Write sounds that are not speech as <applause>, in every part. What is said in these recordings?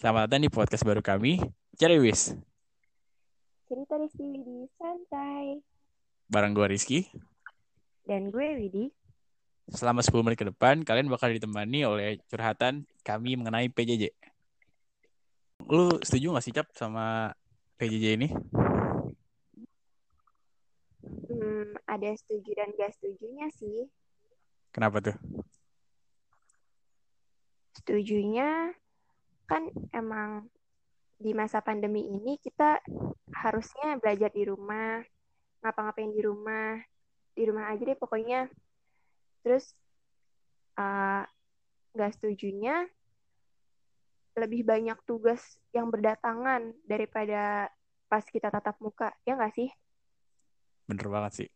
Selamat datang di podcast baru kami, Cerewis. Cerita Rizky Widi santai. Bareng gue Rizky. Dan gue Widi. Selama 10 menit ke depan, kalian bakal ditemani oleh curhatan kami mengenai PJJ. Lu setuju gak sih, Cap, sama PJJ ini? Hmm, ada setuju dan gak setujunya sih. Kenapa tuh? Setujunya kan emang di masa pandemi ini kita harusnya belajar di rumah, ngapa-ngapain di rumah, di rumah aja deh pokoknya. Terus uh, gak setujunya lebih banyak tugas yang berdatangan daripada pas kita tatap muka, ya nggak sih? Bener banget sih.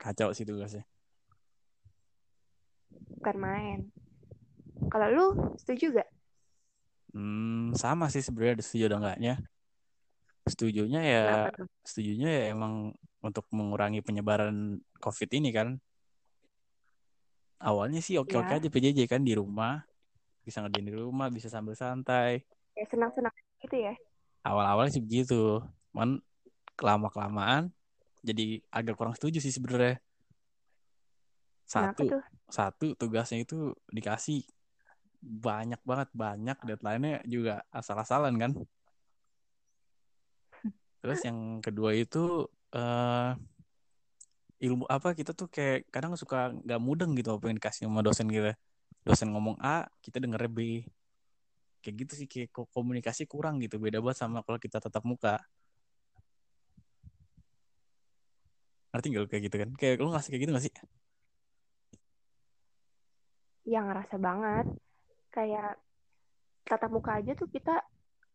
Kacau sih tugasnya. Bukan main. Kalau lu setuju gak? Hmm, sama sih sebenarnya setuju atau enggaknya. Setujunya ya, setujunya ya emang untuk mengurangi penyebaran COVID ini kan. Awalnya sih oke-oke ya. aja PJJ kan di rumah. Bisa ngerjain di rumah, bisa sambil santai. Ya senang-senang gitu ya. Awal-awalnya sih begitu. Man, kelama-kelamaan jadi agak kurang setuju sih sebenarnya. Satu, satu tugasnya itu dikasih banyak banget banyak deadline-nya juga asal-asalan kan. Terus yang kedua itu uh, ilmu apa kita tuh kayak kadang suka nggak mudeng gitu apa yang dikasih sama dosen kita. Dosen ngomong A kita denger B. Kayak gitu sih kayak komunikasi kurang gitu. Beda banget sama kalau kita tetap muka. Ngerti gak kayak gitu kan? Kayak lu ngasih kayak gitu gak sih? Yang ngerasa banget kayak tatap muka aja tuh kita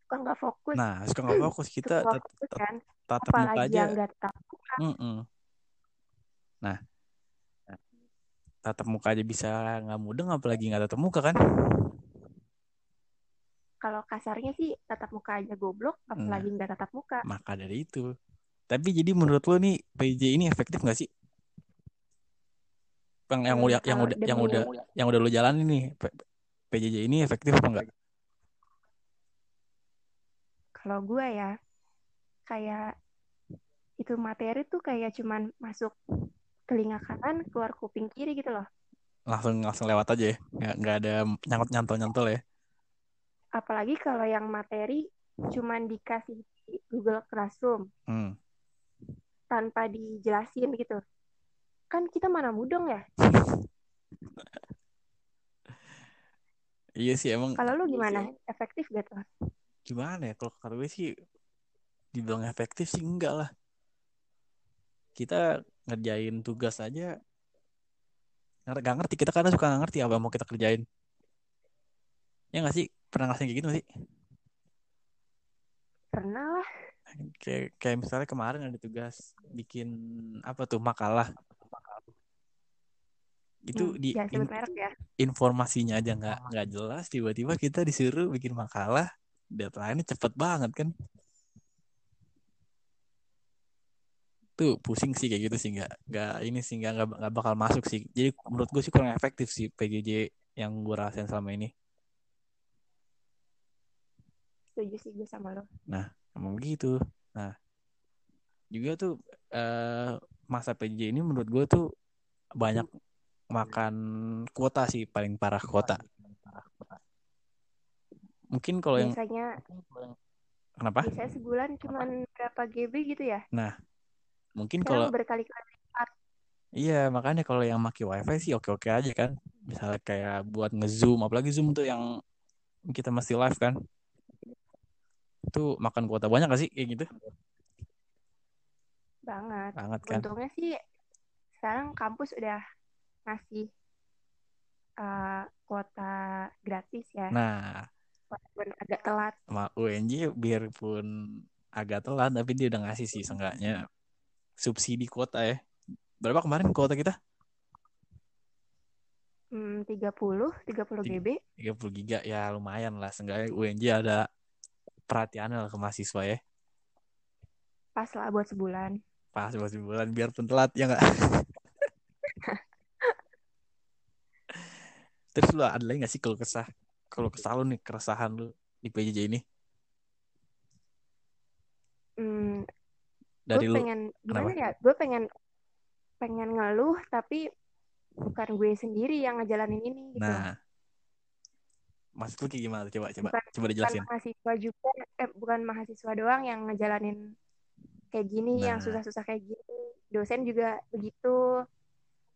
suka nggak fokus. Nah, suka nggak fokus kita tat fokus, kan? tatap muka aja. Yang gak tatap muka. Mm -mm. Nah, tatap muka aja bisa nggak mudeng apalagi nggak tatap muka kan? Kalau kasarnya sih tatap muka aja goblok, apalagi nggak nah, tatap muka. Maka dari itu. Tapi jadi menurut lo nih PJ ini efektif nggak sih? Bang yang, hmm, yang, yang udah yang udah yang udah lo jalan ini PJJ ini efektif apa enggak? Kalau gue ya, kayak itu materi tuh kayak cuman masuk telinga kanan, keluar kuping kiri gitu loh. Langsung langsung lewat aja ya, nggak nggak ada nyangkut nyantol nyantol ya. Apalagi kalau yang materi cuman dikasih di Google Classroom, hmm. tanpa dijelasin gitu. Kan kita mana mudeng ya? <laughs> Iya sih emang. Kalau lu gimana? Efektif gak tuh? Gimana ya? Kalau kata gue sih dibilang efektif sih enggak lah. Kita ngerjain tugas aja nggak ngerti kita kadang suka nggak ngerti apa yang mau kita kerjain ya nggak sih pernah ngasih kayak gitu sih pernah lah kayak kayak misalnya kemarin ada tugas bikin apa tuh makalah itu hmm, di ya, in, ya. informasinya aja nggak nggak jelas tiba-tiba kita disuruh bikin makalah deadline-nya cepet banget kan. Tuh pusing sih kayak gitu sih nggak nggak ini sih nggak nggak bakal masuk sih. Jadi menurut gue sih kurang efektif sih PJJ yang gue rasain selama ini. Setuju sih gue sama lo. Nah emang gitu nah juga tuh uh, masa PJJ ini menurut gue tuh banyak makan kuota sih paling parah kuota. Mungkin kalau yang biasanya kenapa? Biasanya sebulan cuma berapa GB gitu ya? Nah, mungkin kalau berkali-kali Iya, makanya kalau yang maki wifi sih oke-oke aja kan. Misalnya kayak buat ngezoom, apalagi zoom tuh yang kita masih live kan. Itu makan kuota banyak gak sih kayak gitu? Banget. Banget kan. Untungnya sih sekarang kampus udah ngasih uh, kuota gratis ya. Nah, walaupun agak telat. Sama UNJ biarpun agak telat tapi dia udah ngasih sih seenggaknya subsidi kuota ya. Berapa kemarin kuota kita? Hmm, 30, 30 GB. 30 giga ya lumayan lah. Seenggaknya UNJ ada perhatian lah ke mahasiswa ya. Pas lah buat sebulan. Pas buat sebulan biarpun telat ya nggak? Terus lu ada lagi gak sih kalau kesah? Kalau kesah lu nih, keresahan lu di PJJ ini? Hmm, dari gue lu, pengen, gimana ya? Gue pengen pengen ngeluh tapi bukan gue sendiri yang ngejalanin ini gitu. Nah, maksud lu kayak gimana? Coba coba bukan, coba dijelasin. Bukan mahasiswa juga, eh, bukan mahasiswa doang yang ngejalanin kayak gini, nah. yang susah-susah kayak gini. Dosen juga begitu.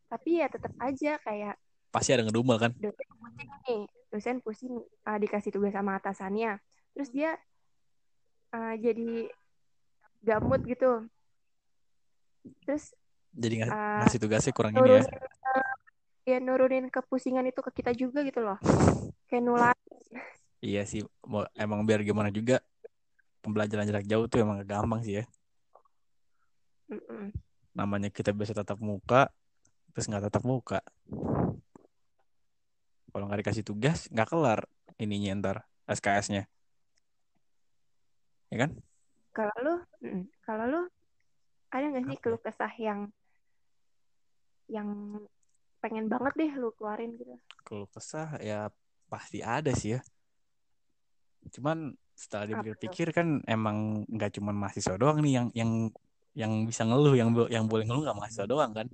Tapi ya tetap aja kayak Pasti ada ngedumel kan? dosen pusing nih dosen pusing uh, dikasih tugas sama atasannya terus dia uh, jadi gamut gitu terus Jadi ngas- Ah, ngasih tugasnya kurang ini ya. nurunin uh, ya nurunin kepusingan itu ke kita juga gitu loh kayak nular <laughs> Iya sih, mau emang biar gimana juga pembelajaran jarak jauh tuh emang gak gampang sih ya. Mm-mm. Namanya kita biasa tatap muka, terus nggak tatap muka. Kalau nggak dikasih tugas, nggak kelar ininya ntar SKS-nya. Ya kan? kalau lu mm, kalau lu ada nggak sih keluh kesah yang yang pengen banget deh lu keluarin gitu Kalau kesah ya pasti ada sih ya. Cuman setelah dipikir-pikir kan emang nggak cuma mahasiswa doang nih yang yang yang bisa ngeluh, yang yang boleh ngeluh nggak mahasiswa doang kan.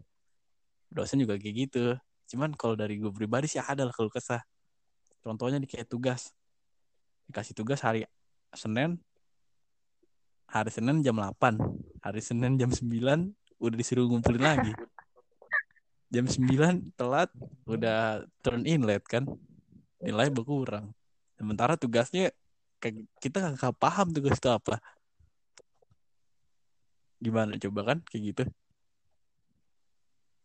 Dosen juga kayak gitu. Cuman kalau dari gue pribadi sih ada lah keluh kesah. Contohnya di kayak tugas. Dikasih tugas hari Senin, hari Senin jam 8, hari Senin jam 9 udah disuruh ngumpulin lagi. Jam 9 telat udah turn in late kan. Nilai berkurang. Sementara tugasnya kita nggak paham tugas itu apa. Gimana coba kan kayak gitu.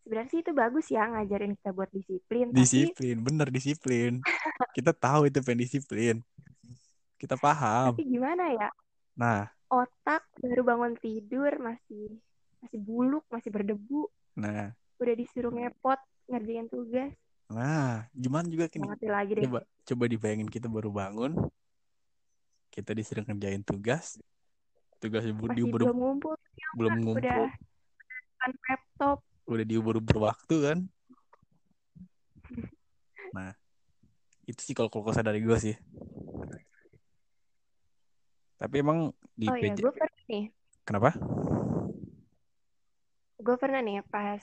Sebenarnya sih itu bagus ya ngajarin kita buat disiplin tapi Disiplin, bener disiplin. Kita tahu itu pengen disiplin. Kita paham. tapi gimana ya? Nah, otak baru bangun tidur masih masih buluk masih berdebu. Nah, udah disuruh ngepot ngerjain tugas. Nah, gimana juga ngerti lagi deh. Coba coba dibayangin kita baru bangun, kita disuruh ngerjain tugas, tugasnya bu- masih diubur belum ngumpul belum udah ngumpul, kan laptop udah diubur-ubur waktu kan. Nah, itu sih kalau kalau dari gue sih. Tapi emang di oh ya PJ gue pernah nih kenapa? gue pernah nih pas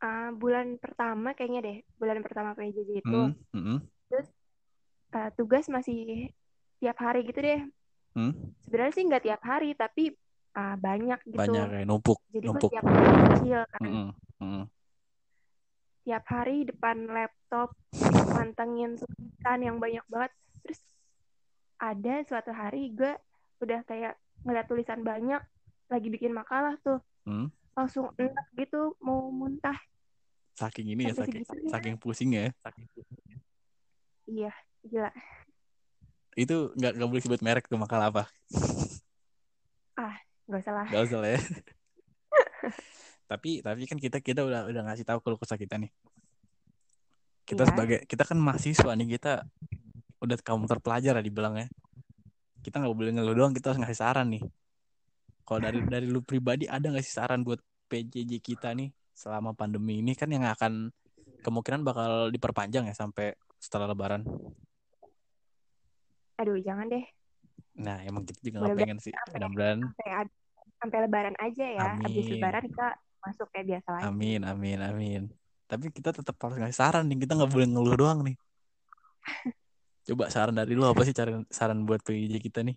uh, bulan pertama kayaknya deh bulan pertama PJJ itu Hmm, hmm, uh, tugas masih tiap hari gitu deh hmm. sebenarnya sih nggak tiap hari tapi uh, banyak gitu Banyak kayak numpuk, jadi gue numpuk. tiap hari kecil kan Hmm, hmm. tiap hari depan laptop mantengin tulisan yang banyak banget terus ada suatu hari gue udah kayak ngeliat tulisan banyak lagi bikin makalah tuh Hmm. langsung enak gitu mau muntah Saking ini ya, saking saking pusing ya. iya gila Itu nggak nggak boleh sebut merek tuh makalah apa? <laughs> nggak usah lah Gak usah lah ya. <laughs> tapi tapi kan kita kita udah udah ngasih tahu kalau kesah kita nih. Kita Iya. sebagai kita kan mahasiswa nih kita udah kamu terpelajar lah dibilang ya. Kita nggak boleh ngeluh doang, kita harus ngasih saran nih. Kalau dari <laughs> dari lu pribadi ada nggak sih saran buat PJJ kita nih selama pandemi ini kan yang akan kemungkinan bakal diperpanjang ya sampai setelah Lebaran. aduh jangan deh Nah emang kita juga nggak pengen sih. sampai- Mudah-mudahan sampai sampai lebaran aja ya habis Amin. lebaran kita masuk kayak biasa lagi Amin, amin, amin. Tapi kita tetap harus ngasih saran nih. Kita nggak boleh ngeluh doang nih. <laughs> Coba saran dari lu apa sih cara saran buat PJ kita nih?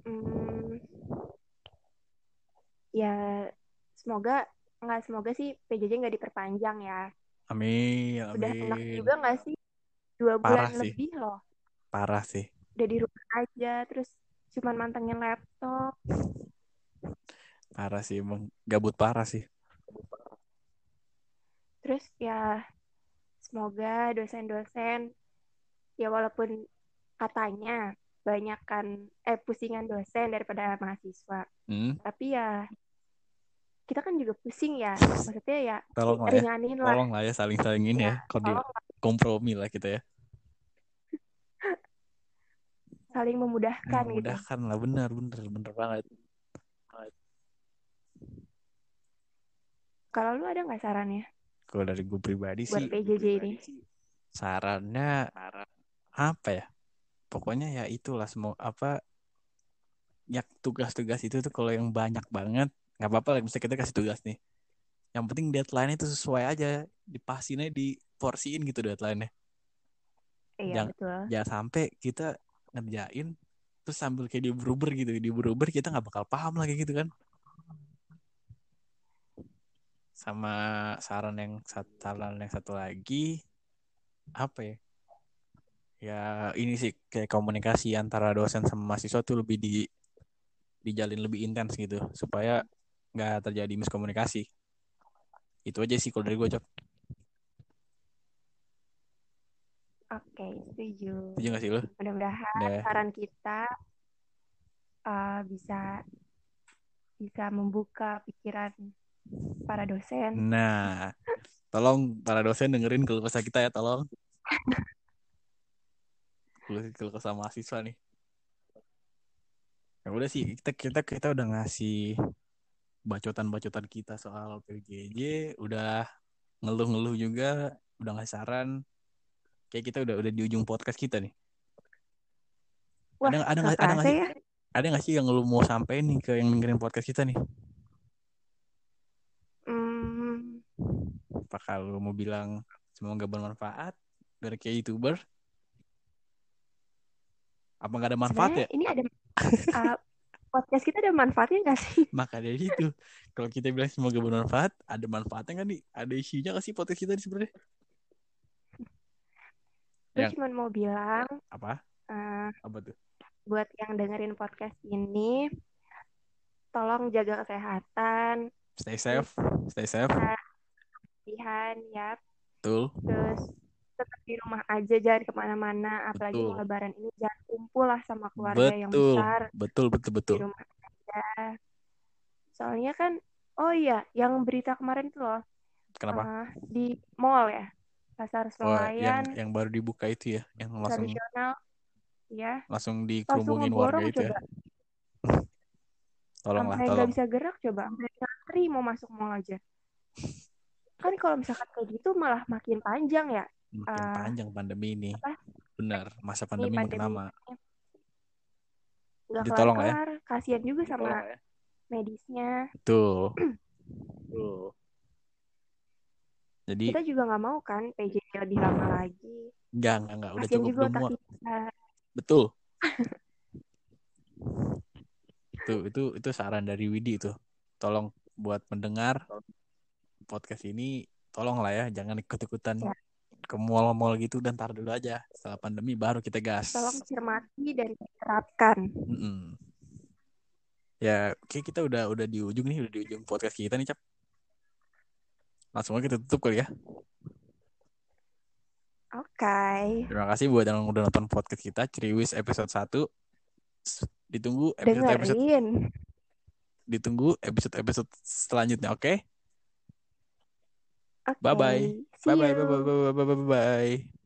Hmm, ya semoga nggak semoga sih PJJ nggak diperpanjang ya Amin, udah enak amin. juga nggak sih dua Parah bulan sih. lebih loh Parah sih. Udah di rumah aja terus cuman mantengin laptop Parah sih emang. Gabut parah sih. terus ya semoga dosen-dosen ya walaupun katanya banyak kan eh pusingan dosen daripada mahasiswa Hmm, tapi ya kita kan juga pusing ya maksudnya ya tolong lah ya. lah Tolong lah ya saling-saling ini ya. Di tolong kompromi lah kita ya. Saling memudahkan gitu Memudahkan lah benar, benar, benar banget. kalau lu ada nggak sarannya Kalau dari gue pribadi buat sih PJJ ini sarannya apa ya? Pokoknya ya itulah semua apa ya tugas-tugas itu tuh kalau yang banyak banget nggak apa-apa lah misalnya kita kasih tugas nih yang penting deadline itu sesuai aja dipasinnya di porsiin gitu deadline-nya Iya, jangan betul. jangan sampai kita ngerjain terus sambil kayak diuber-uber gitu diuber-uber kita nggak bakal paham lagi gitu kan. Sama saran yang satu saran yang satu lagi apa ya? Ya ini sih kayak komunikasi antara dosen sama mahasiswa tuh lebih di dijalin lebih intens gitu supaya nggak terjadi miskomunikasi. Itu aja sih kalau dari gue cok Oke, setuju. setuju gak sih lo Mudah-mudahan Udah. saran kita uh, bisa bisa membuka pikiran para dosen. nah tolong para dosen dengerin keluh kesah kita ya tolong keluh keluh kesah mahasiswa nih ya udah sih kita kita kita udah ngasih bacotan-bacotan kita soal PJJ udah ngeluh-ngeluh juga udah ngasih saran kayak kita udah udah di ujung podcast kita nih. Wah, ada ada nggak ada kerasa sih? ya? ada nggak sih yang lu mau sampein nih ke yang dengerin podcast kita nih? Hmm, apakah lu mau bilang semoga bermanfaat dari kayak youtuber? Apa nggak ada manfaat ya? sebenarnya ini ada <laughs> uh, podcast kita ada manfaatnya nggak sih? maka dari itu kalau kita bilang semoga bermanfaat ada manfaatnya nggak nih? Ada isinya nggak sih podcast kita sebenarnya Gue Yang- cuma mau bilang apa? uh, apa tuh? buat yang dengerin podcast ini, tolong jaga kesehatan, stay safe stay safe. Latihan ya, betul. Terus tetap di rumah aja jangan ke mana-mana, apalagi Betul. lebaran ini jangan kumpul lah sama keluarga yang betul. besar. Betul betul betul. di rumah aja. Soalnya kan, oh iya, yang berita kemarin itu loh kenapa? uh, di mall ya, pasar oh, yang Senayan yang baru dibuka itu ya yang langsung tradisional, ya langsung dikerumunin warga itu ya coba, <laughs> tolonglah sampai nggak tolong bisa gerak coba, sampai ngantri mau masuk mall aja. Kan kalau misalkan kayak gitu malah makin panjang ya, makin Ah, panjang pandemi ini apa? benar masa Ini pandemi makin pandemi lama nggak tolong lah ya. kasihan juga sama Tolong ya. medisnya. Betul. <clears throat> Jadi Kita juga nggak mau kan PJJ lebih lama lagi. enggak enggak enggak udah Kasihan cukup juga kita. Betul. <laughs> itu itu itu saran dari Widi itu. Tolong buat mendengar podcast ini tolong lah ya jangan ikut-ikutan Ya. ke mall-mall gitu dan tar dulu aja setelah pandemi baru kita gas. Tolong cermati dan terapkan. Mm-mm. Ya, oke kita udah udah di ujung nih, udah di ujung podcast kita nih, Cap. Langsung aja kita tutup kali ya. Oke. Terima kasih buat yang udah nonton podcast kita Ceriwis episode 1. S- Ditunggu episode-episode Dengerin. ditunggu episode-episode selanjutnya, oke? Oke. Bye-bye. See Bye bye you. bye bye bye bye bye bye.